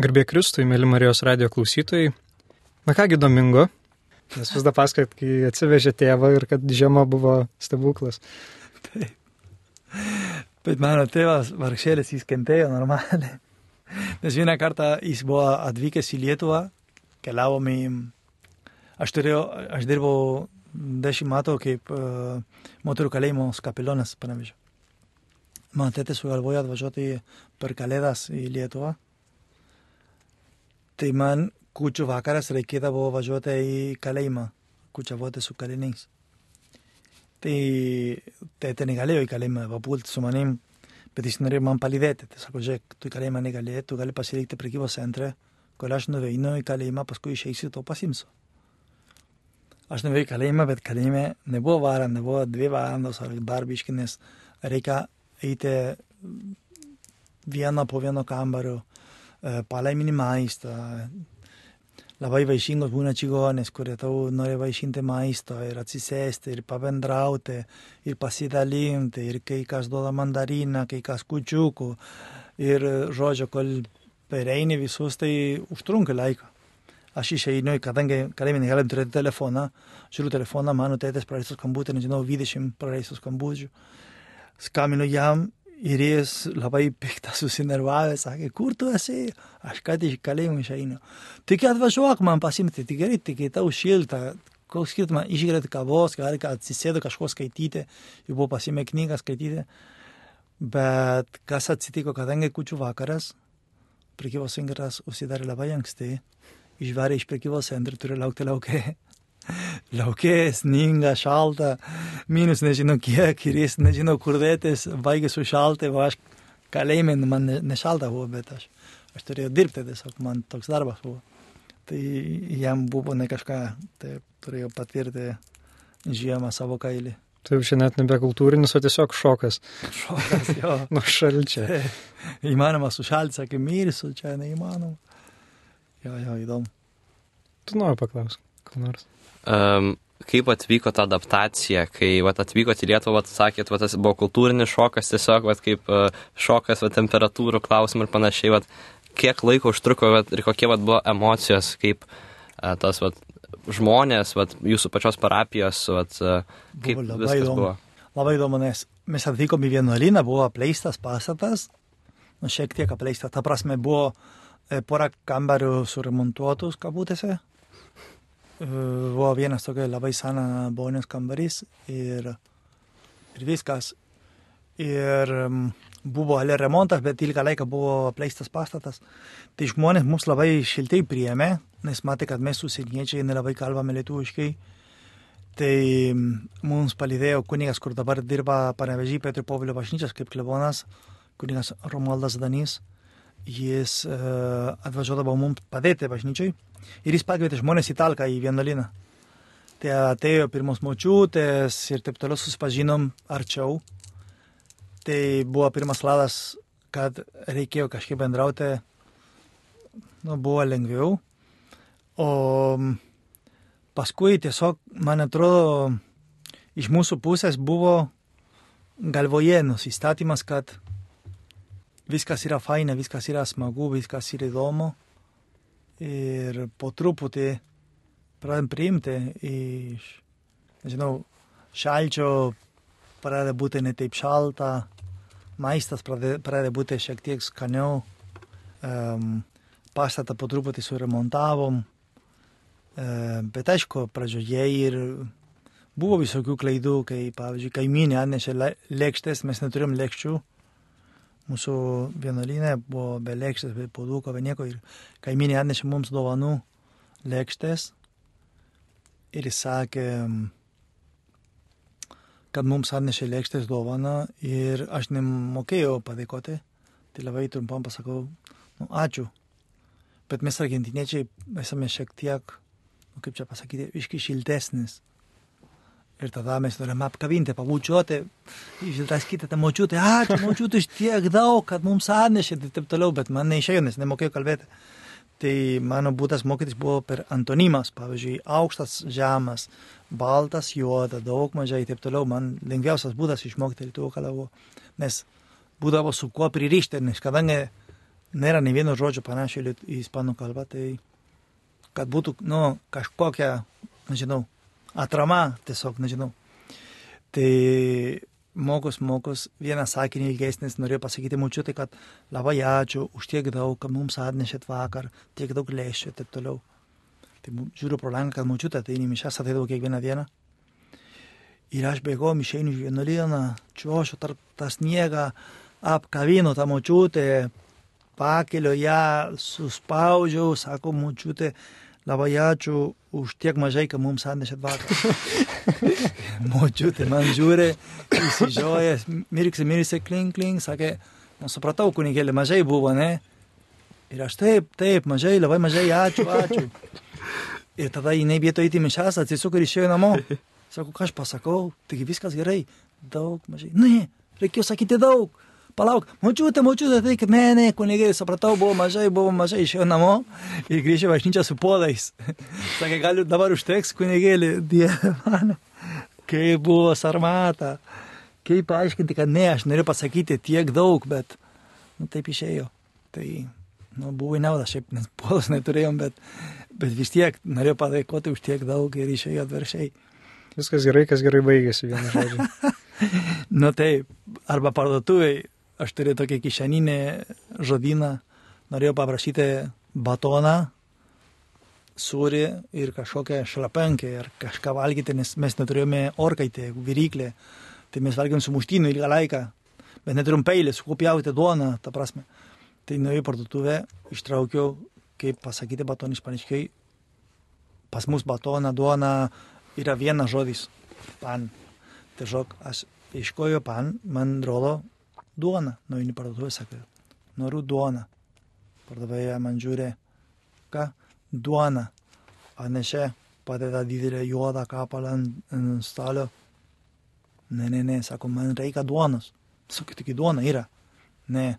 Garbė Kristui, mėly Marijos radio klausytojai. Na kągi, Domingo, nes vis dar paskat, kai atsivežė tėvą ir kad žiema buvo stebuklas. Taip. Bet mano tėvas vargšėlis jis kentėjo normaliai. Nes vieną kartą jis buvo atvykęs į Lietuvą, keliavome į... Aš, turėjau, aš dirbau dešimt metų kaip uh, moterų kalėjimo kapelionas, pavyzdžiui. Mano tėtė sugalvojo atvažiuoti per kalėdas į Lietuvą. Tai man kučių vakaras reikėdavo važiuoti į kalėjimą, kučiavoti su kaliniais. Tai tėtė negalėjo į kalėjimą papulti su manim, bet jis norėjo man palydėti. Tai sako, žiūrėk, tu į kalėjimą negali, tu gali pasilikti prekybos centre, kol aš nuveinu į kalėjimą, paskui išeisiu, to pasimsiu. Aš nuveju į kalėjimą, bet kalėjime nebuvo varą, nebuvo dvi valandos ar dar biškinės. Reikia eiti vieną po vieno kambario, palaiminį maistą. Labai vaišingos būna čigonės, kurie tau nori vaišinti maisto ir atsisėsti ir pabendrauti ir pasidalinti ir kai kas duoda mandariną, kai kas kučiukų. Ir žodžio, kol pereini visus, tai užtrunka laiką. Aš išeinu, kadangi kalėjime negalim turėti telefoną, žiūriu telefoną, mano tėtės praleistų skambutį, nežinau, 20 praleistų skambučių. Skambinu jam Ir jis labai piktas susinervavęs, sakė, kur tu esi, aš ką tik kalėjimą išeinu. Tik atvažiuok man pasimti, tik gerai, tik tau šilta, koks skirtumas, išgerėti kavos, gali atsisėdo kažko skaityti, jau buvo pasimę knygą skaityti. Bet kas atsitiko, kadangi kučių vakaras, prekybos centras užsidarė labai anksti, išvarė iš prekybos centro, turi laukti laukia Laukė, sninga, šalta, minus nežinau kiek ir jis nežinau kur dėtis, baigė sušalti, o aš kalėjime, man nešalta buvo, bet aš, aš turėjau dirbti tiesiog, man toks darbas buvo. Tai jam buvo ne kažką, tai turėjau patirti žiemą savo kailį. Tai jau čia net nebe kultūrinis, o tiesiog šokas. Šokas, jo. Nuo šalčio. įmanoma sušalti, sakė, mirsiu, čia neįmanoma. Jo, jo, įdomu. Tu nori paklausti, ką nors um, kaip atvyko ta adaptacija, kai vat, atvykote į Lietuvą, vat, sakėt, vat, tas buvo kultūrinis šokas, tiesiog vat, kaip uh, šokas, vat, temperatūrų klausimų ir panašiai, vat, kiek laiko užtruko vat, ir kokie vat, buvo emocijos, kaip uh, tas vat, žmonės, vat, jūsų pačios parapijos, vat, uh, kaip Buvo viskas įdomu. buvo. Labai įdomu, nes mes atvykom į vienuolyną, buvo apleistas pastatas, nu šiek tiek apleistas, ta prasme buvo e, pora kambarių suremontuotus kabutėse, E, buvo vienas tokia labai sena bonės kambarys ir, ir viskas. Ir buvo ale remontas, bet ilgą laiką buvo apleistas pastatas. Tai žmonės mus labai šiltai priėmė, nes matė, kad mes užsieniečiai nelabai kalbame lietuviškai. Tai mums palydėjo kunigas, kur dabar dirba Panevežį Petro Povilio bažnyčias kaip klebonas, kunigas Romualdas Danys. Jis uh, atvažiuodavo mums padėti bažnyčiai ir jis pakvietė žmonės į talką į vienuolyną. Tai atėjo pirmos močiutės ir taip toliau susipažinom arčiau. Tai buvo pirmas ladas, kad reikėjo kažkaip bendrauti, nu, buvo lengviau. O paskui tiesiog, man atrodo, iš mūsų pusės buvo galvoje nusistatymas, kad viskas yra faina, viskas yra smagu, viskas yra įdomu. Ir po truputį pradedam priimti iš, nežinau, šalčio pradeda būti ne taip šalta, maistas pradeda, pradeda būti šiek tiek skaniau, um, pastatą po truputį suremontavom, um, bet aišku, pradžioje ir buvo visokių klaidų, kai, pavyzdžiui, kaimynė atnešė le- lėkštės, mes neturim lėkščių, mūsų vienuolynė buvo be lėkštės, be puoduko, be nieko ir kaimynė atnešė mums dovanų lėkštės ir jis sakė, kad mums atnešė lėkštės dovaną ir aš nemokėjau padėkoti, tai labai trumpam pasakau, nu, ačiū. Bet mes argentiniečiai esame šiek tiek, nu, kaip čia pasakyti, iški šiltesnis. Ir tada mes turime apkabinti, pabučiuoti, išdraskyti tą močiutę, ačiū močiutė iš tiek daug, kad mums atnešė ir taip toliau, bet man neišėjo, nes nemokėjau kalbėti. Tai mano būdas mokytis buvo per antonimas, pavyzdžiui, aukštas, žemas, baltas, juoda, daug mažai ir taip toliau. Man lengviausias būdas išmokti lietuvių kalbą, nes būdavo su kuo pririšti, nes kadangi nėra nei vieno žodžio panašio į ispanų kalbą, tai kad būtų, nu, kažkokia, nežinau, atrama, tiesiog, nežinau. Tai mokus, mokus, vieną sakinį ilgesnis norėjau pasakyti mučiutai, kad labai ačiū už tiek daug, kad mums atnešėt vakar, tiek daug lėšų ir taip toliau. Tai žiūriu pro langą, kad mučiutė, į mišęs ateidavau kiekvieną dieną. Ir aš bėgom, išeinu iš vienuolyną, čiuošiu tarp tą sniegą, apkavinu tą močiutę, pakeliu ją, suspaudžiau, sako močiutė, labai ačiū už tiek mažai, kad mums atnešėt vakar. močiutė man žiūri, įsižiojęs, mirksi, mirksi, klink, klink, sakė, nu supratau, kunigėlė, mažai buvo, ne? Ir aš taip, taip, mažai, labai mažai, ačiū, ačiū. Ir tada jinai vietoje įti mišęs atsisuko ir išėjo namo. Sako, ką aš pasakau, taigi viskas gerai, daug, mažai. Ne, reikėjo sakyti daug. Palauk, močiutė, močiutė, tai kad ne, ne, kunigėlė, supratau, buvo mažai, buvo mažai, išėjo namo ir grįžė važnyčia su podais. Sakė, gal dabar užteks kunigėlė, dieve mano, kaip buvo sarmata. Kaip paaiškinti, kad ne, aš noriu pasakyti tiek daug, bet nu, taip išėjo. Tai nu, buvo į naudą, šiaip nes podos neturėjom, bet, bet vis tiek norėjau padėkoti už tiek daug ir išėjo atviršiai. Viskas gerai, kas gerai baigėsi, vienu žodžiu. Nu taip, arba parduotuviai, aš turiu tokią kišeninę žodyną, norėjau paprašyti batoną, sūrį ir kažkokią šlapenkę ir kažką valgyti, nes mes neturėjome orkaitę, viryklę, tai mes valgėm su muštinu ilgą laiką, bet neturim peilį, su kuo pjauti duoną, ta prasme. Tai nuėjau į parduotuvę, ištraukiau, kaip pasakyti baton ispaniškai, pas mus batoną, duona yra vienas žodis, pan. Tiesiog aš ieškojo pan, man rodo duona, nueini parduotuvę, sakai, noriu duoną. Pardavėja man žiūri, ką, duona. Atnešė, padeda didelę juodą kapalą ant, ant stalo. Ne, ne, ne, sako, man reikia duonos. Sakai, tik duona yra. Ne,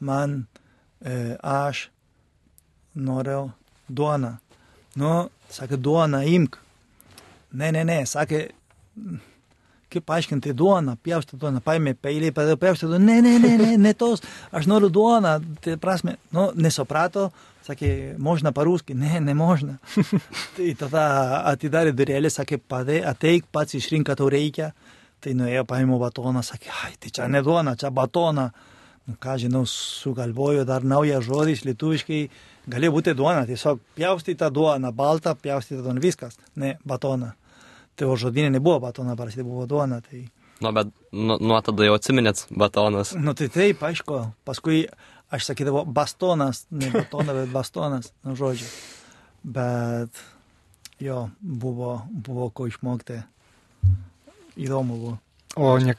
man, e, aš noriu duoną. Nu, sakė, duoną imk. Ne, ne, ne, sakė, kaip paaiškinti duoną, pjausti duoną, paėmė peilį, padėjo pjausti duoną, ne, ne, ne, ne, ne tos, aš noriu duoną, tai prasme, nu, nesuprato, sakė, možna parūski, ne, ne možna. tai tada atidarė durelį, sakė, padė, ateik pats išrink, ką tau reikia, tai nuėjo, paėmė batoną, sakė, ai, tai čia ne duona, čia batoną. Nu, ką žinau, sugalvojo dar naują žodį, lietuviškai, galėjo būti duona, tiesiog pjaustyta duona, balta, pjaustyta duona, viskas, ne, batona. Tai o žodinė nebuvo batona, parašyta buvo duona. Tai... Nu, bet nu, nuo tada jau atsiminėt batonas. Nu tai taip, aišku, paskui aš sakydavau bastonas, ne batona, bet bastonas, nu žodžiu. Bet jo, buvo, buvo ko išmokti. Įdomu buvo. O ne,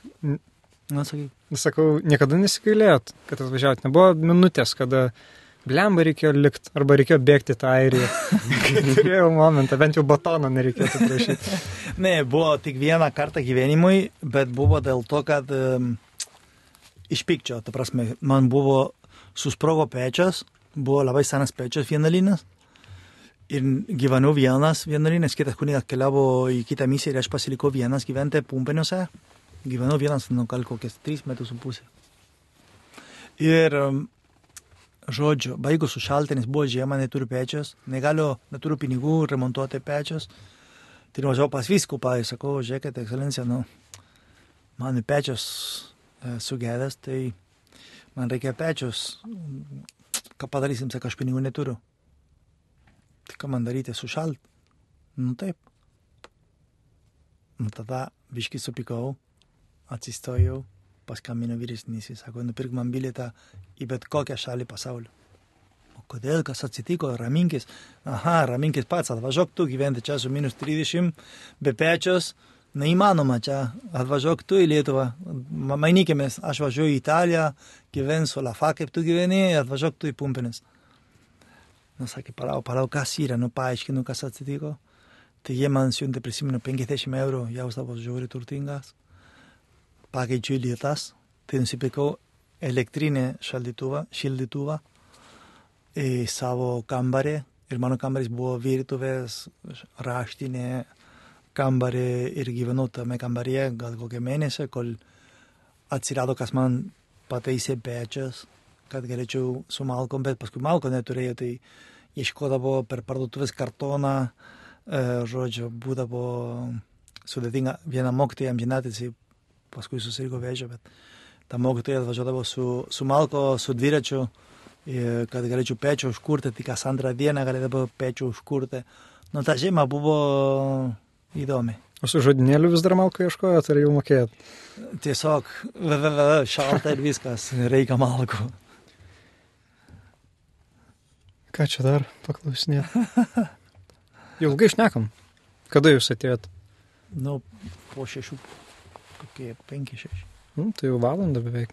Na, sakyk. sakau, niekada nesigailėjot, kad atvažiavot. Nebuvo minutės, kada blemba reikėjo likti arba reikėjo bėgti tą airiją. Turėjau momentą, bent jau batono nereikėtų prašyti. Ne, buvo tik vieną kartą gyvenimui, bet buvo dėl to, kad um, iš pykčio, ta prasme, man buvo susprogo pečias, buvo labai senas pečias vienuolynas. Ir gyvenau vienas vienuolynas, kitas kunigas keliavo į kitą misiją ir aš pasilikau vienas gyventi pumpeniuose. Gyvenau vienas, nu, gal kokias tris metus su pusė. Ir, um, žodžiu, baigus sušalti, nes buvo žiema, neturiu pečios, negaliu, neturiu pinigų remontuoti pečios. Tai nuvažiavau pas viskupą ir sakau, žiūrėkit, ekscelencija, nu, man pečios e, sugedęs, tai man reikia pečios. Ką padarysim, sako, aš pinigų neturiu. Tai ką man daryti, sušalt? Nu taip. Nu tada biškai supikau, atsistojau, paskambino vyresnysis, sako, nupirk man bilietą į bet kokią šalį pasaulio. O kodėl, kas atsitiko, raminkis. Aha, raminkis pats, atvažiuok tu gyventi čia su minus 30, be pečios, neįmanoma čia, atvažiuok tu į Lietuvą, Ma- mainykimės, aš važiuoju į Italiją, gyvensiu Lafa, kaip tu gyveni, atvažiuok tu į Pumpinis. Nu, sakė, palauk, palauk, kas yra, nu, paaiškinu, kas atsitiko. Tai jie man siuntė, prisimenu, 50 eurų, jausdavos žiauri turtingas. Pakeičiu lietas, tai nusipirkau elektrinę šaldytuvą, šildytuvą į savo kambarį. Ir mano kambarys buvo virtuvės, raštinė kambarį ir gyvenau tame kambaryje gal kokią mėnesį, kol atsirado, kas man pataisė pečias kad galėčiau su malkom, bet paskui malko neturėjau, tai ieškodavo per parduotuvės kartoną, e, žodžiu, būdavo sudėtinga. Viena mokytoja amžinatėsi, paskui susirgo vėžio, bet ta mokytoja atvažiuodavo su, su malko, su dviračiu, ir kad galėčiau pečių užkurti, tik kas antrą dieną galėdavo pečių užkurti. Nu, ta žiema buvo įdomi. O su žodinėliu vis dar malko ieškojot, ar jau mokėjot? Tiesiog šalta ir viskas, reikia malkų. Ką čia dar paklausinėt? Jau ilgai išnekam. Kada jūs atėjot? Nu, po šešių, kokie penki, šeši. Nu, tai jau valandą beveik.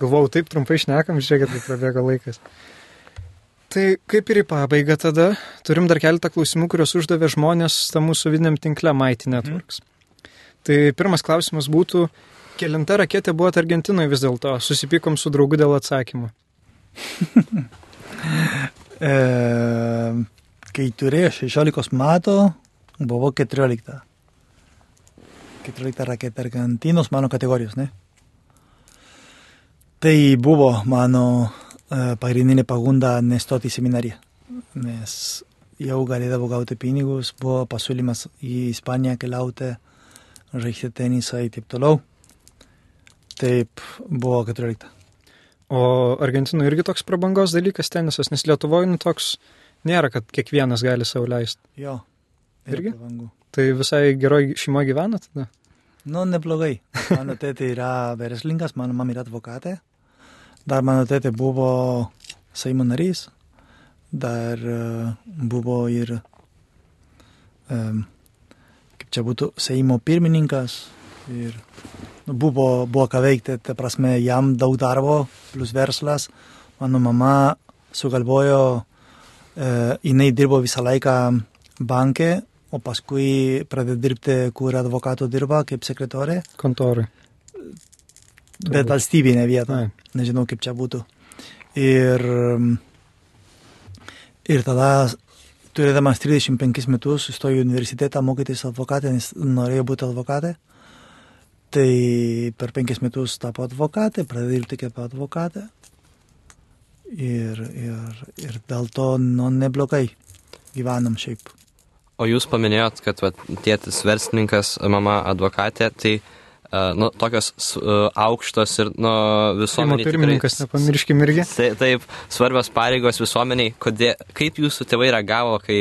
Galvojau, taip trumpai šnekam, žiūrėkit, kaip prabėga laikas. Tai kaip ir į pabaigą tada, turim dar keletą klausimų, kuriuos uždavė žmonės tam mūsų vidiniam tinkle Mighty Networks. Mm. Tai pirmas klausimas būtų, kelinta raketė buvo Argentinoje vis dėlto, susipykom su draugu dėl atsakymų. e, kai turėjo 16 metų, buvo 14. 14 raketė Argentinos mano kategorijos, ne? Tai buvo mano uh, pagrindinė pagunda nestoti į seminariją, nes jau galėdavau gauti pinigus, buvo pasiūlymas į Ispaniją keliauti, žaisti tenisą ir taip toliau. Taip buvo 14. O Argentinoje irgi toks prabangos dalykas tenisas, nes Lietuvoje nu, toks nėra, kad kiekvienas gali savo leisti. Jo. Irgi? Prabangų. Tai visai geroj šeimoje gyvenat tada? Nu, neblogai. Mano tėtė yra verslininkas, mano mama yra advokatė. Dar mano tėtė buvo Seimo narys, dar uh, buvo ir, um, kaip čia būtų, Seimo pirmininkas. Ir nu, buvo, buvo ką veikti, ta prasme, jam daug darbo, plus verslas. Mano mama sugalvojo, uh, jinai dirbo visą laiką bankė, o paskui pradėjo dirbti, kur advokato dirba, kaip sekretorė. Kontorai. Bet valstybinė vieta. Ai. Nežinau, kaip čia būtų. Ir, ir tada, turėdamas 35 metus, įstojau į universitetą mokytis advokatę, nes norėjau būti advokatė. Tai per penkis metus tapo advokatė, pradėjau dirbti kaip advokatė. Ir, ir, ir dėl to nu, neblogai gyvenam šiaip. O jūs paminėjot, kad va, tėtis verslininkas, mama advokatė, tai uh, nu, tokios uh, aukštos ir nu, visuomeniai. Pirmininkas, tikrai, nepamirškim irgi. Tai, taip, svarbios pareigos visuomeniai. Kodėl, kaip jūsų tėvai reagavo, kai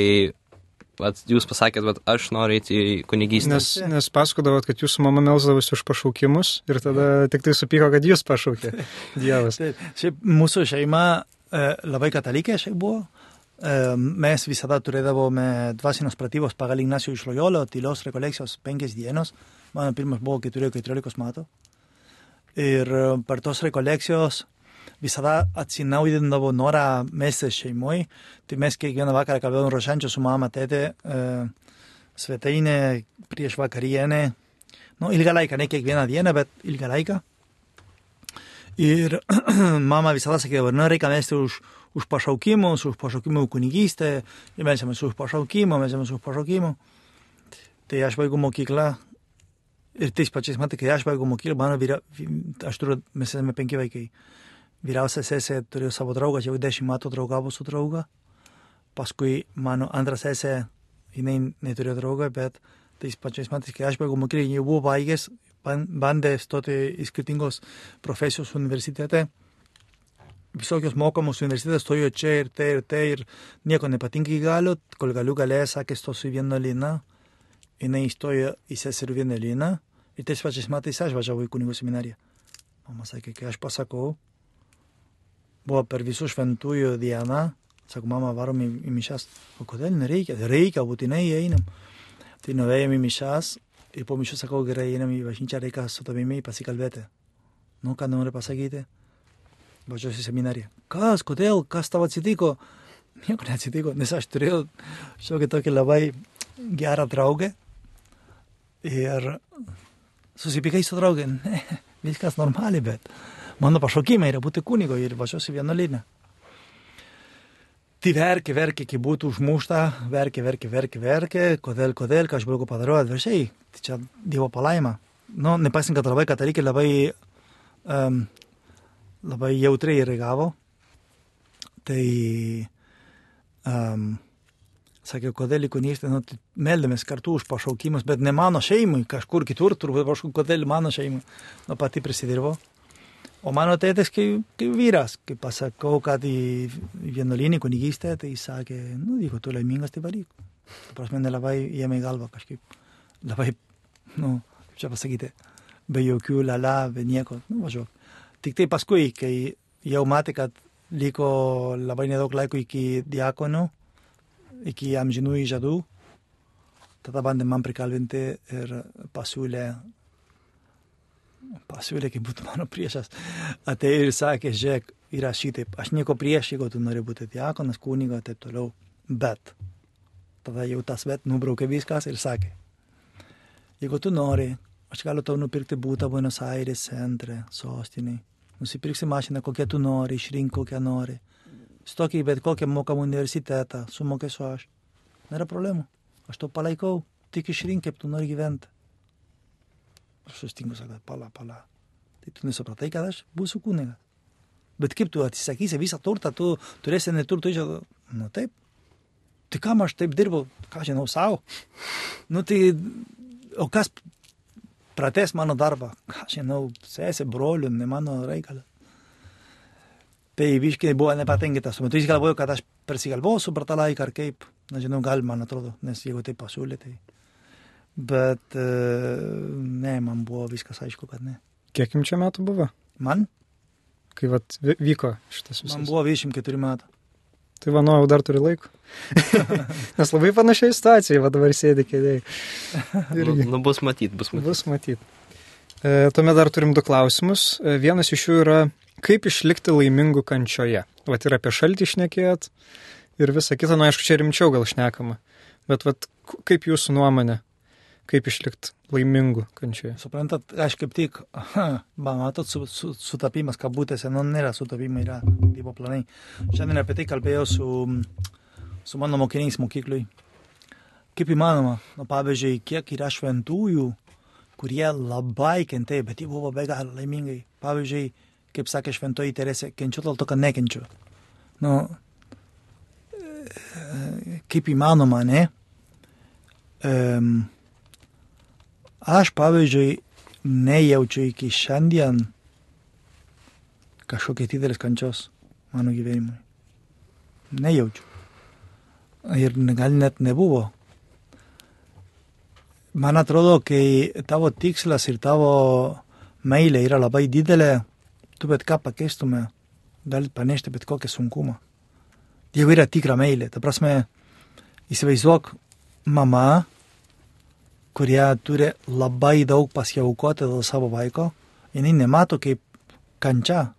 vat, jūs pasakėt, kad aš noriu eiti į kunigystę? Nes, nes pasakodavot, kad jūsų mama melsdavosi už pašaukimus ir tada tik tai supyko, kad jūs pašaukė Dievas. Taip, šiaip mūsų šeima e, labai katalikė šiaip buvo. Mes visada turėdavome dvasinius pratybos pagal Ignacio iš Loyolo, tylios rekolekcijos penkias dienos. Mano pirmas buvo, kai turėjau 14 metų. Ir per tos rekolekcijos visada atsinaujindavo norą mestis šeimoje. Tai mes kiekvieną vakarą kalbėjom rošančią su mama, tėtė, svetainė prieš vakarienę. Nu, ilgą laiką, ne kiekvieną dieną, bet ilgą laiką. Ir mama visada sakydavo, nu, reikia mesti už, už pašaukimus, už pašaukimų kunigystę, ir melžiamės už pašaukimą, melžiamės už pašaukimą. Tai aš baigiau mokyklą ir tais pačiais metais, kai aš baigiau mokyklą, mano vyra, aš turiu, mes esame penki vaikai. Vyriausia sesė turėjo savo draugą, jau dešimt metų draugavo su drauga. Paskui mano antra sesė, jinai neturėjo draugą, bet tais pačiais metais, kai aš baigiau mokyklą, jau buvo baigęs, bandė stoti į skirtingos profesijos universitete visokios mokamos universitetas stojo čia ir tai ir tai ir nieko nepatinka iki galo, kol galiu galėjo, sakė, stosiu į vienuolyną, jinai įstojo į seserų vienuolyną ir tais pačiais metais aš važiavau į kunigų seminariją. Mama sakė, kai aš pasakau, buvo per visų šventųjų dieną, sako, mama, varom į, į mišas, o kodėl nereikia, reikia, būtinai einam. Tai nuėjom į mišas ir po mišų sakau, gerai, einam į bažnyčią, reikia su tavimi pasikalbėti. Nu, ką nori pasakyti? Važiuosiu į seminariją. Kas, kodėl, kas tavo atsitiko? Nieko neatsitiko, nes aš turėjau šiokį tokį labai gerą draugę ir susipykai su draugė. Ne, viskas normaliai, bet mano pašaukimai yra būti kunigo ir važiuosiu vienuolinę. Tai verkė, verkė, kai būtų užmušta, verkė, verkė, verkė, verkė, kodėl, kodėl, ką aš blogo padariau, atviršiai, tai čia Dievo palaima. Nu, nepaisant, kad labai katalikai labai um, labai jautriai reagavo. Tai um, sakė, kodėl ikonystė, nu, tai meldėmės kartu už pašaukimus, bet ne mano šeimai, kažkur kitur, turbūt kažkur, kodėl mano šeimai, nu, pati prisidirbo. O mano tėtis, kai, kai vyras, kai pasakau, kad į vienuolinį kunigystę, tai jis sakė, nu, jeigu tu laimingas, tai varyk. Ta prasme, nelabai jėmė į galvą kažkaip, labai, nu, kaip čia pasakyti, be jokių lala, be nieko, nu, važiuok. Tik tai paskui, kai jau matė, kad liko labai nedaug laiko iki diakonų, iki amžinų įžadų, tada bandė man prikalbinti ir pasiūlė pasiūlė, kaip būtų mano priešas, atėjo ir sakė, žiūrėk, yra šitaip, aš nieko prieš, jeigu tu nori būti diakonas, kunigo, taip toliau, bet tada jau tas bet nubraukė viskas ir sakė, jeigu tu nori, aš galiu tau nupirkti būtą Buenos Aires centre, sostiniai, nusipirksi mašiną, kokią tu nori, išrink kokią nori, stok į bet kokią mokamą universitetą, sumokėsiu aš, nėra problemų, aš to palaikau, tik išrink, kaip tu nori gyventi. Aš sustinku, sakau, pala, pala. Tai tu nesupratai, kad aš būsiu kunigas. Bet kaip tu atsisakysi visą turtą, tu turėsi neturtų išėdą. Nu taip. Tai kam aš taip dirbu, ką žinau savo? Nu tai, o kas prates mano darbą? Ką žinau, sesė, brolių, ne mano reikalas. Tai biškai buvo nepatenkintas. Tuo metu jis galvojo, kad aš persigalvosiu per tą laiką ar kaip. Nežinau, gal man atrodo, nes jeigu tai pasiūlė, tai Bet ne, man buvo viskas aišku, kad ne. Kiek jums čia metų buvo? Man? Kai vat, vyko šitas visas. Man buvo 24 metų. Tai manau, jau dar turi laiko. Nes labai panašiai situacijai, va dabar sėdi kėdėjai. Nu, nu, bus matyt, bus matyt. Bus matyt. E, tuomet dar turim du klausimus. E, vienas iš jų yra, kaip išlikti laimingu kančioje. Vat ir apie šaltį išnekėjot ir visą kitą, nu aišku, čia rimčiau gal šnekama. Bet vat, kaip jūsų nuomonė, kaip išlikti laimingu kančioje. Suprantat, aš kaip tik, aha, matot, su, su, sutapimas kabutėse, nu nėra sutapimai, yra Dievo planai. Šiandien apie tai kalbėjau su, su mano mokiniais mokyklui. Kaip įmanoma, nu, pavyzdžiui, kiek yra šventųjų, kurie labai kentėjo, bet jie buvo be galo laimingai. Pavyzdžiui, kaip sakė šventoji Teresė, kenčiu dėl to, kad nekenčiu. Nu, kaip įmanoma, ne? Um, Aš, pavyzdžiui, nejaučiu iki šiandien kažkokia didelės kančios mano gyvenimui. Nejaučiu. Ir gal net nebuvo. Man atrodo, kai tavo tikslas ir tavo meilė yra labai didelė, tu bet ką pakeistume, gali panešti bet kokią sunkumą. Jeigu yra tikra meilė, ta prasme, įsivaizduok mama, kurie turi labai daug pasiaukoti dėl savo vaiko, jinai nemato kaip kančia.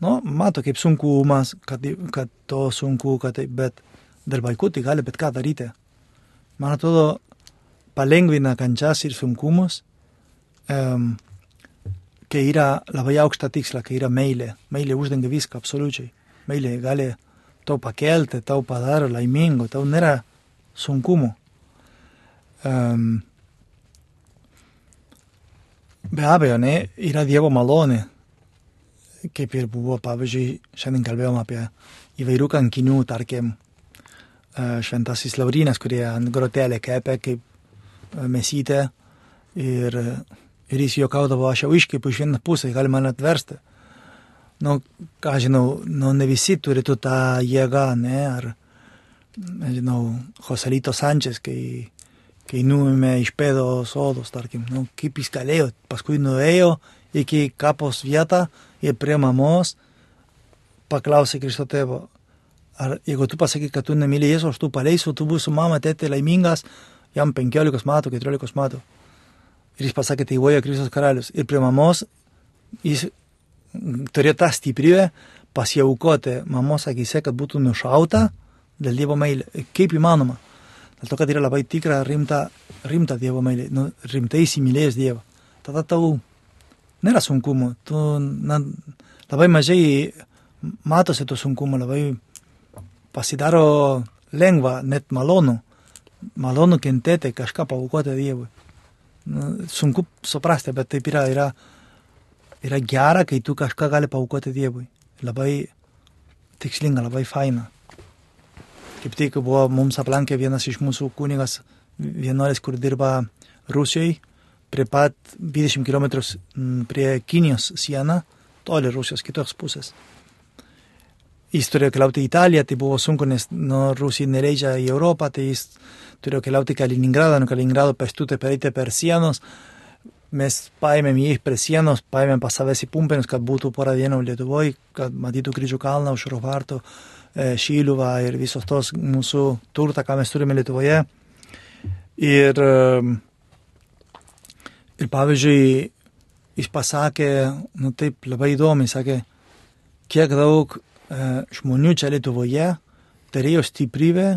Nu, mato kaip sunkumas, kad, kad to sunku, kad tai, bet dėl vaikų tai gali bet ką daryti. Man atrodo, palengvina kančias ir sunkumus, um, kai yra labai aukšta tiksla, kai yra meilė. Meilė uždengia viską absoliučiai. Meilė gali tau pakelti, tau padaro laimingo, tau nėra sunkumų. Um, be abejo, ne, yra Dievo malonė. Kaip ir buvo, pavyzdžiui, šiandien kalbėjom apie įvairių kankinių, tarkim, šventasis Laurinas, kurie ant grotelė kepė kaip mesytė ir, ir jis juokaudavo, aš jau iškeipu iš vieną pusę, gali man atversti. Nu, ką žinau, nu, ne visi turi tu tą jėgą, ne, ar, nežinau, Joselito Sančias, kai kai nuėmė iš pėdo sodos, tarkim, nu, kaip jis galėjo, paskui nuėjo iki kapos vietą ir prie mamos paklausė Kristo tėvo, ar jeigu tu pasakai, kad tu nemyli Jėzų, aš tu paleisiu, tu būsi mama, tėtė laimingas, jam 15 metų, 14 metų. Ir jis pasakė, tai voja Kristus karalius. Ir prie mamos jis turėjo tą stiprybę pasiaukoti mamos akise, kad būtų nušauta dėl Dievo meilė. Kaip įmanoma? Dėl to, kad yra labai tikra, rimta, rimta Dievo meilė, nu, rimtai įsimylėjęs Dievą. Tada tau nėra sunkumų, tu na, labai mažai matosi tų sunkumų, labai pasidaro lengva, net malonu, malonu kentėti, kažką paukoti Dievui. Nu, sunku suprasti, bet taip yra, yra yra gera, kai tu kažką gali paukoti Dievui. Labai tikslinga, labai faina. Kaip tik buvo mums aplankė vienas iš mūsų kunigas, vienuolis, kur dirba Rusijoje, prie pat 20 km prie Kinijos sieną, toli Rusijos kitos pusės. Jis turėjo keliauti į Italiją, tai buvo sunku, nes nuo Rusijai nereikia į Europą, tai jis turėjo keliauti į Kaliningradą, nuo Kaliningrado pėstutę pereiti per sienos. Mes paėmėm jį prie sienos, paėmėm pas savęs į pumpenius, kad būtų porą dienų Lietuvoje, kad matytų kryžių kalną, už Rovartų, e, Šyluvą ir visos tos mūsų turtą, ką mes turime Lietuvoje. Ir, ir pavyzdžiui, jis pasakė, nu taip, labai įdomi, sakė, kiek daug e, žmonių čia Lietuvoje turėjo stiprybę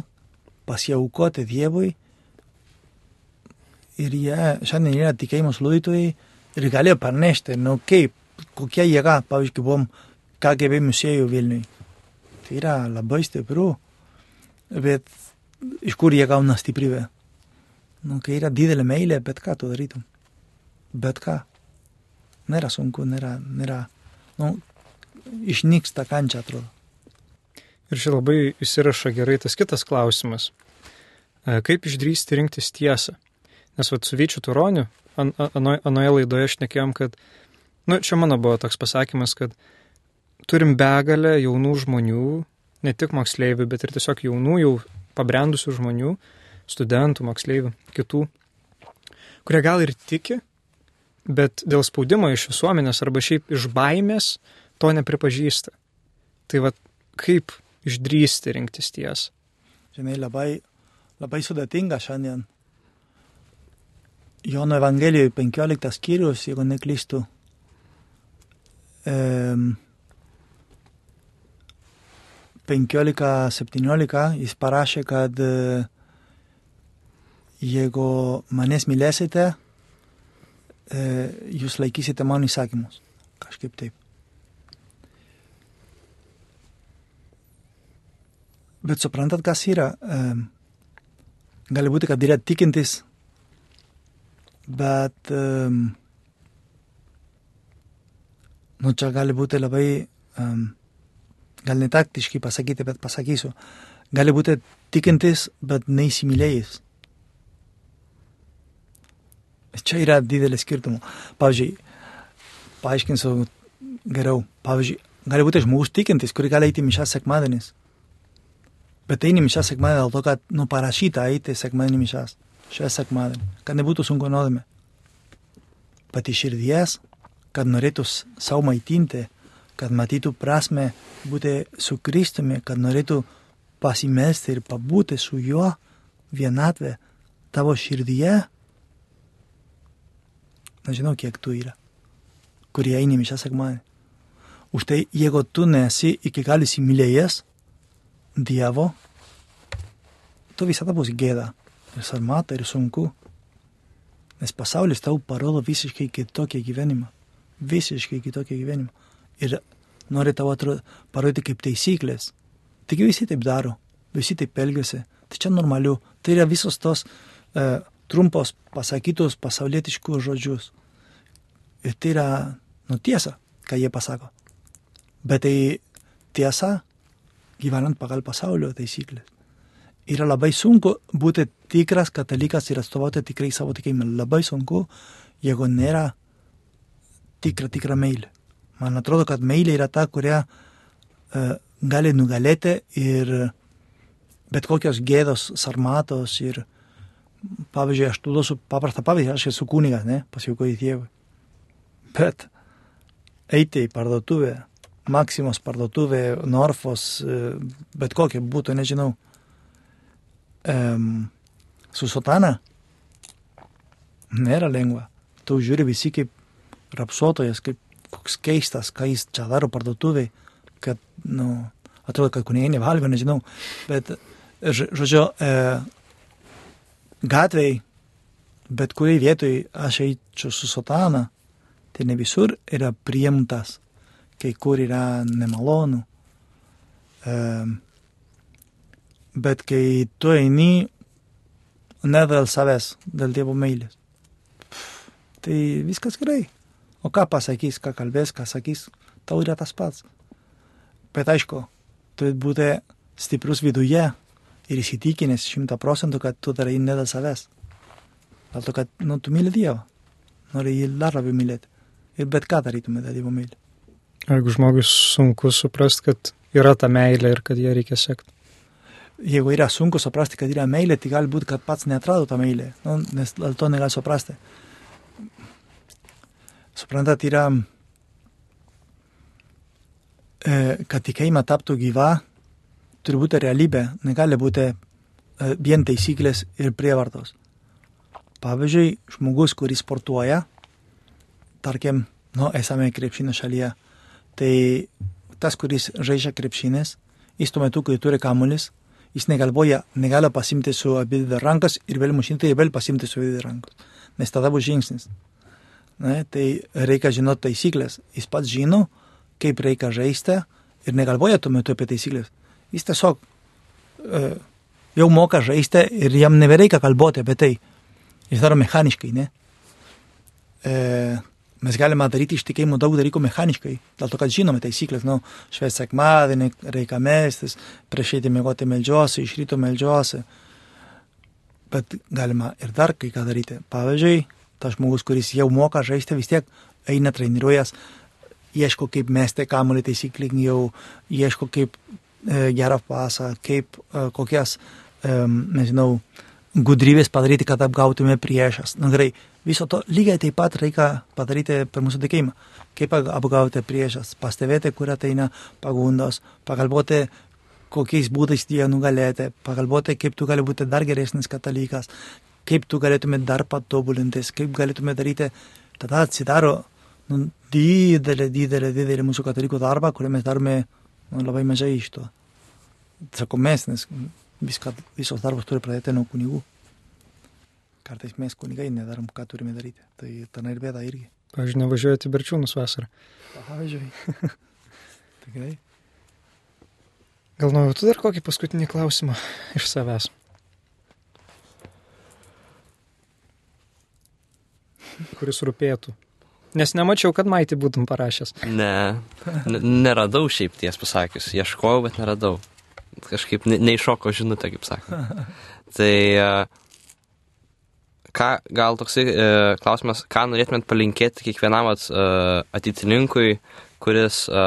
pasiaukoti Dievui ir jie šiandien yra tikėjimus liudytojai ir galėjo parnešti, nu kaip, kokia jėga, pavyzdžiui, buvom KGB muziejų Vilniui. Yra labai stipru, bet iš kur jie gauna stiprybę? Nu, kai yra didelė meilė, bet ką tu darytum? Bet ką. Nėra sunku, nėra, nėra. Nu, išnyksta kančia, atrodo. Ir čia labai įsiraša gerai tas kitas klausimas. E, kaip išdrysti rinktis tiesą? Nes vad su Vyčiu Turoniu, an, anoje ano laidoje šnekėjom, kad, nu, čia mano buvo toks pasakymas, kad turim begalę jaunų žmonių, ne tik moksleivių, bet ir tiesiog jaunų, jau pabrendusių žmonių, studentų, moksleivių, kitų, kurie gal ir tiki, bet dėl spaudimo iš visuomenės arba šiaip iš baimės to nepripažįsta. Tai vad kaip išdrysti rinktis tiesą? Žinai, labai, labai sudėtinga šiandien Jono Evangelijoje 15 skyrius, jeigu neklystu, um, 15-17 jis parašė, kad uh, jeigu manęs mylėsite, uh, jūs laikysite mano įsakymus. Kažkaip taip. Bet suprantat, kas yra? Um, gali būti, kad yra tikintis bet um, nu čia gali būti labai, um, gal netaktiškai pasakyti, bet pasakysiu, gali būti tikintis, bet neįsimylėjęs. Čia yra didelis skirtumų. Pavyzdžiui, paaiškinsiu geriau. Pavyzdžiui, gali būti žmogus tikintis, kuri gali eiti mišęs sekmadienis. Bet eini mišęs sekmadienį dėl to, kad nu parašyta eiti sekmadienį mišęs šią sekmadienį, kad nebūtų sunku nuodėmė. Pati širdies, kad norėtų savo maitinti, kad matytų prasme būti su Kristumi, kad norėtų pasimesti ir pabūti su juo vienatvė tavo širdyje. Nežinau, kiek tu yra, kurie eini mišę sekmadienį. Už tai, jeigu tu nesi iki gali įsimylėjęs Dievo, tu visada bus gėda ir sarmata, ir sunku. Nes pasaulis tau parodo visiškai kitokį gyvenimą. Visiškai kitokį gyvenimą. Ir nori tavo parodyti kaip taisyklės. Tik visi taip daro, visi taip elgiasi. Tai čia normaliu. Tai yra visos tos e, trumpos pasakytos pasaulietiškus žodžius. Ir tai yra, nu, tiesa, ką jie pasako. Bet tai tiesa gyvenant pagal pasaulio taisyklės yra labai sunku būti tikras katalikas ir atstovauti tikrai savo tikėjimą. Labai sunku, jeigu nėra tikra, tikra meilė. Man atrodo, kad meilė yra ta, kurią uh, gali nugalėti ir bet kokios gėdos, sarmatos ir, pavyzdžiui, aš duosiu paprastą pavyzdį, aš esu kunigas, ne, pasiaukoju Dievui. Bet eiti į parduotuvę, Maksimos parduotuvė, Norfos, e, bet kokia būtų, nežinau, um, su sotana nėra lengva. Tu žiūri visi kaip rapsuotojas, kaip koks keistas, ką jis čia daro parduotuviai, kad, nu, atrodo, kad kunigai nevalgo, nežinau, bet, žodžiu, e, gatvėj, bet kuriai vietoj aš eičiau su sotana, tai ne visur yra priimtas, kai kur yra nemalonu. E, Bet kai tu eini ne dėl savęs, dėl Dievo meilės, tai viskas gerai. O ką pasakys, ką kalbės, ką sakys, tau yra tas pats. Bet aišku, turi būti stiprus viduje ir įsitikinęs šimta procentų, kad tu darai ne dėl savęs. Dėl to, kad nu, tu myli Dievą. Nori jį dar labiau mylėti. Ir bet ką darytume dėl Dievo myli. Jeigu žmogus sunku suprasti, kad yra ta meilė ir kad ją reikia sekti. Jeigu yra sunku suprasti, kad yra meilė, tai gali būti, kad pats netrado tą meilę, nu, nes dėl to negali suprasti. Suprantat, yra, e, kad tikėjimą taptų gyva, turi būti realybė, negali būti e, vien taisyklės ir prievartos. Pavyzdžiui, žmogus, kuris sportuoja, tarkim, nu, esame krepšinio šalyje, tai tas, kuris žaidžia krepšinės, jis tuo metu, kai turi kamuolis, jis negalvoja, negali pasimti su abi rankas ir vėl mušinti ir vėl pasimti su abi rankas, nes tada bus žingsnis. Ne, tai reikia žinoti taisyklės. Jis pats žino, kaip reikia žaisti ir negalvoja tuo metu apie taisyklės. Jis tiesiog e, jau moka žaisti ir jam nebereikia kalbėti apie tai. Jis daro mechaniškai, ne? E, mes galime daryti iš tikėjimo daug dalykų mechaniškai, dėl to, kad žinome taisyklės, nu, švęs sekmadienį, reikia mestis, prieš eiti mėgoti melžiuosi, iš ryto melžiuosi. Bet galima ir dar kai ką daryti. Pavyzdžiui, tas žmogus, kuris jau moka žaisti, vis tiek eina treniruojas, ieško kaip mesti kamuolį taisyklingiau, ieško kaip e, gerą pasą, kaip e, kokias, e, nežinau, gudrybės padaryti, kad apgautume priešas. Na gerai, viso to lygiai taip pat reikia padaryti per mūsų tikėjimą. Kaip apgauti priešas, pastebėti, kur ateina pagundos, pagalvoti, kokiais būdais jie nugalėti, pagalvoti, kaip tu gali būti dar geresnis katalikas, kaip tu galėtume dar patobulintis, kaip galėtume daryti, tada atsidaro nu, didelė, didelė, didelė mūsų katalikų darba, kurį mes darome nu, labai mažai iš to. Sakau mes, nes viską, visos darbos turi pradėti nuo kunigų. Kartais mes kunigai nedarom, ką turime daryti. Tai ten ir bėda irgi. Pavyzdžiui, nevažiuojate Berčiūnus vasarą. Pavyzdžiui. Tikrai. Gal noriu tu dar kokį paskutinį klausimą iš savęs? Kuris rūpėtų. Nes nemačiau, kad maitį būtum parašęs. Ne, neradau šiaip ties pasakius. Ieškojau, bet neradau. Kažkaip ne, neiššoko žinutė, kaip sako. Tai e, ką, gal toksai e, klausimas, ką norėtumėt palinkėti kiekvienam vat, e, ateitininkui, kuris e,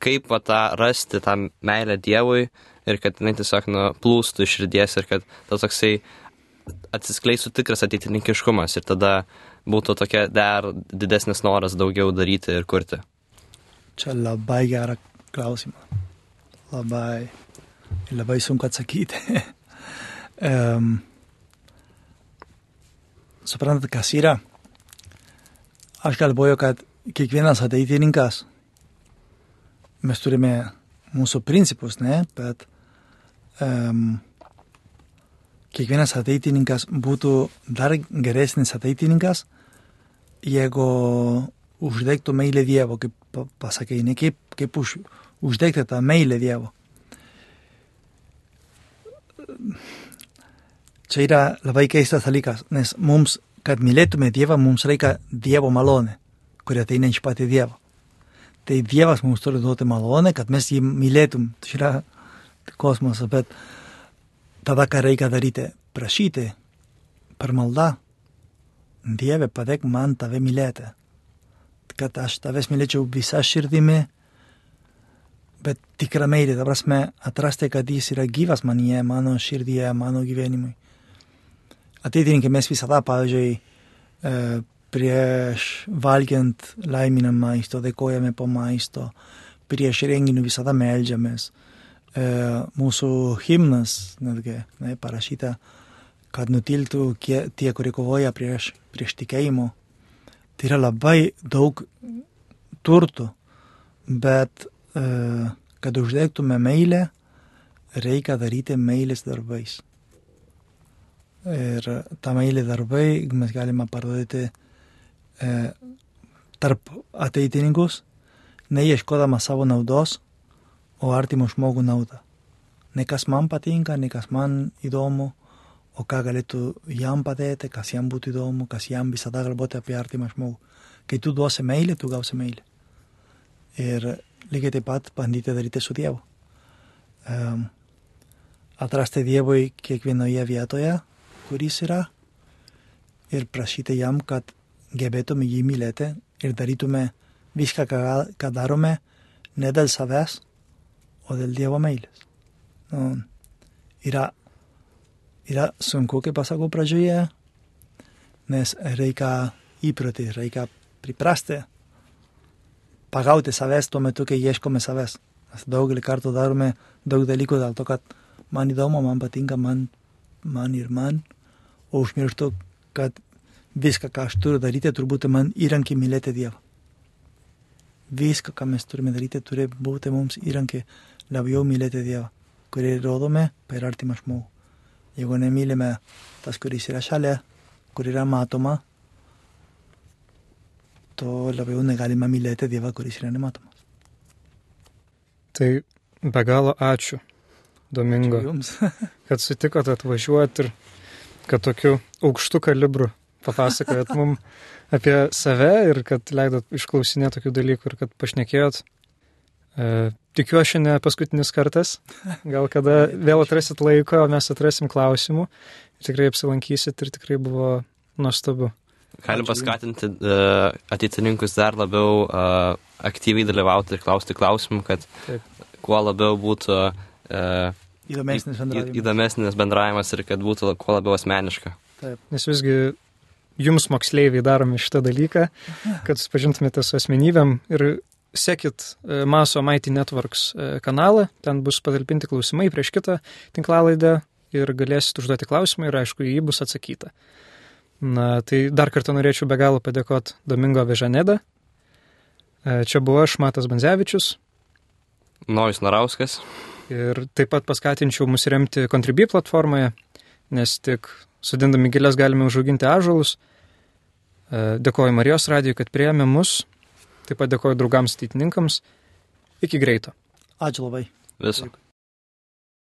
kaip va, tą rasti tą meilę Dievui ir kad jinai tiesiog nu, plūstų iš širdies ir kad tas toksai atsiskleistų tikras ateitininkiškumas ir tada būtų tokia dar didesnis noras daugiau daryti ir kurti. Čia labai gerą klausimą. Labai. Labai sunku atsakyti. um, suprantat, kas yra? Aš galvoju, kad kiekvienas ateitininkas, mes turime mūsų principus, ne, bet um, kiekvienas ateitininkas būtų dar geresnis ateitininkas, jeigu uždegtų meilę Dievo, kaip pa- pasakai, ne kaip, kaip už, uždegti tą meilę Dievo. Čia yra labai keistas dalykas, nes mums, kad mylėtume Dievą, mums reikia Dievo malonė, kuri ateina iš patį Dievo. Tai Dievas mums turi duoti malonę, kad mes jį mylėtum. Tai yra kosmosas, bet tada ką reikia daryti? Prašyti per maldą. Dieve, padėk man tave mylėti. Kad aš tavęs mylėčiau visą širdimi, bet tikra meilė, ta prasme, atrasti, kad jis yra gyvas manyje, mano širdyje, mano gyvenimui. Ateitininkai mes visada, pavyzdžiui, e, prieš valgiant laiminam maisto, dėkojame po maisto, prieš renginių visada melžiamės. E, mūsų himnas, netgi, ne, parašyta, kad nutiltų kie, tie, kurie kovoja prieš, prieš tikėjimo. Tai yra labai daug turtų, bet e, kad uždegtume meilę, reikia daryti meilės darbais. Ir tą meilę darbai mes galime parodyti e, tarp ateitininkus, neieškodama savo naudos, o artimo žmogų naudą. Ne kas man patinka, ne kas man įdomu, o ką galėtų jam padėti, kas jam būtų įdomu, kas jam visada galvoti apie artimą žmogų. kai tu duosi meilį, tu gausi meilį. Ir lygiai taip pat bandyti daryti su Dievu. Um, atrasti Dievui kiekvienoje vietoje, kuris yra, ir prašyti jam, kad gebėtume jį mylėti ir darytume viską, ką, ką darome, ne dėl savęs, o dėl Dievo meilės. Nu, yra, yra sunku, kaip pasakau pradžioje, nes reikia įprotį, reikia priprasti, pagauti savęs tuo metu, kai ieškome savęs. Mes daugelį kartų darome daug dalykų dėl to, kad man įdomu, man patinka, man, man ir man, o užmirštu, kad viską, ką aš turiu daryti, turbūt man įrankį mylėti Dievą. Viską, ką mes turime daryti, turi būti mums įrankį labiau mylėti Dievą, kurį rodome per artimą žmogų. Jeigu nemylime tas, kuris yra šalia, kur yra matoma, to labiau negalime mylėti Dievą, kuris yra nematomas. Tai be galo ačiū, Domingo, Ačiū kad sutikote atvažiuoti ir kad tokiu aukštu kalibru papasakojot mum apie save ir kad leidot išklausinėti tokių dalykų ir kad pašnekėjot. E, tikiuosi ne paskutinis kartas, gal kada vėl atrasit laiko, mes atrasim klausimų, tikrai apsilankysit ir tikrai buvo nuostabu. Galim paskatinti uh, ateitininkus dar labiau uh, aktyviai dalyvauti ir klausti klausimų, kad Taip. kuo labiau būtų uh, Įdomesnis bendravimas. įdomesnis bendravimas ir kad būtų kuo labiau asmeniška. Taip. Nes visgi jums moksleiviai daromi šitą dalyką, kad susipažintumėte su asmenybėm ir sekit e, Maso Mighty Networks e, kanalą, ten bus patalpinti klausimai prieš kitą tinklalaidę ir galėsit užduoti klausimą ir aišku, jį bus atsakyta. Na, tai dar kartą norėčiau be galo padėkoti Domingo Vežanedą. E, Čia buvo aš, Matas Banzevičius. Nojus Narauskas. Ir taip pat paskatinčiau mus remti Contribui platformoje, nes tik sudindami gilės galime užauginti ažalus. E, Dėkoju Marijos radijui, kad prieėmė mus. Taip pat dėkoju draugams ateitininkams. Iki greito. Ačiū labai. Viso.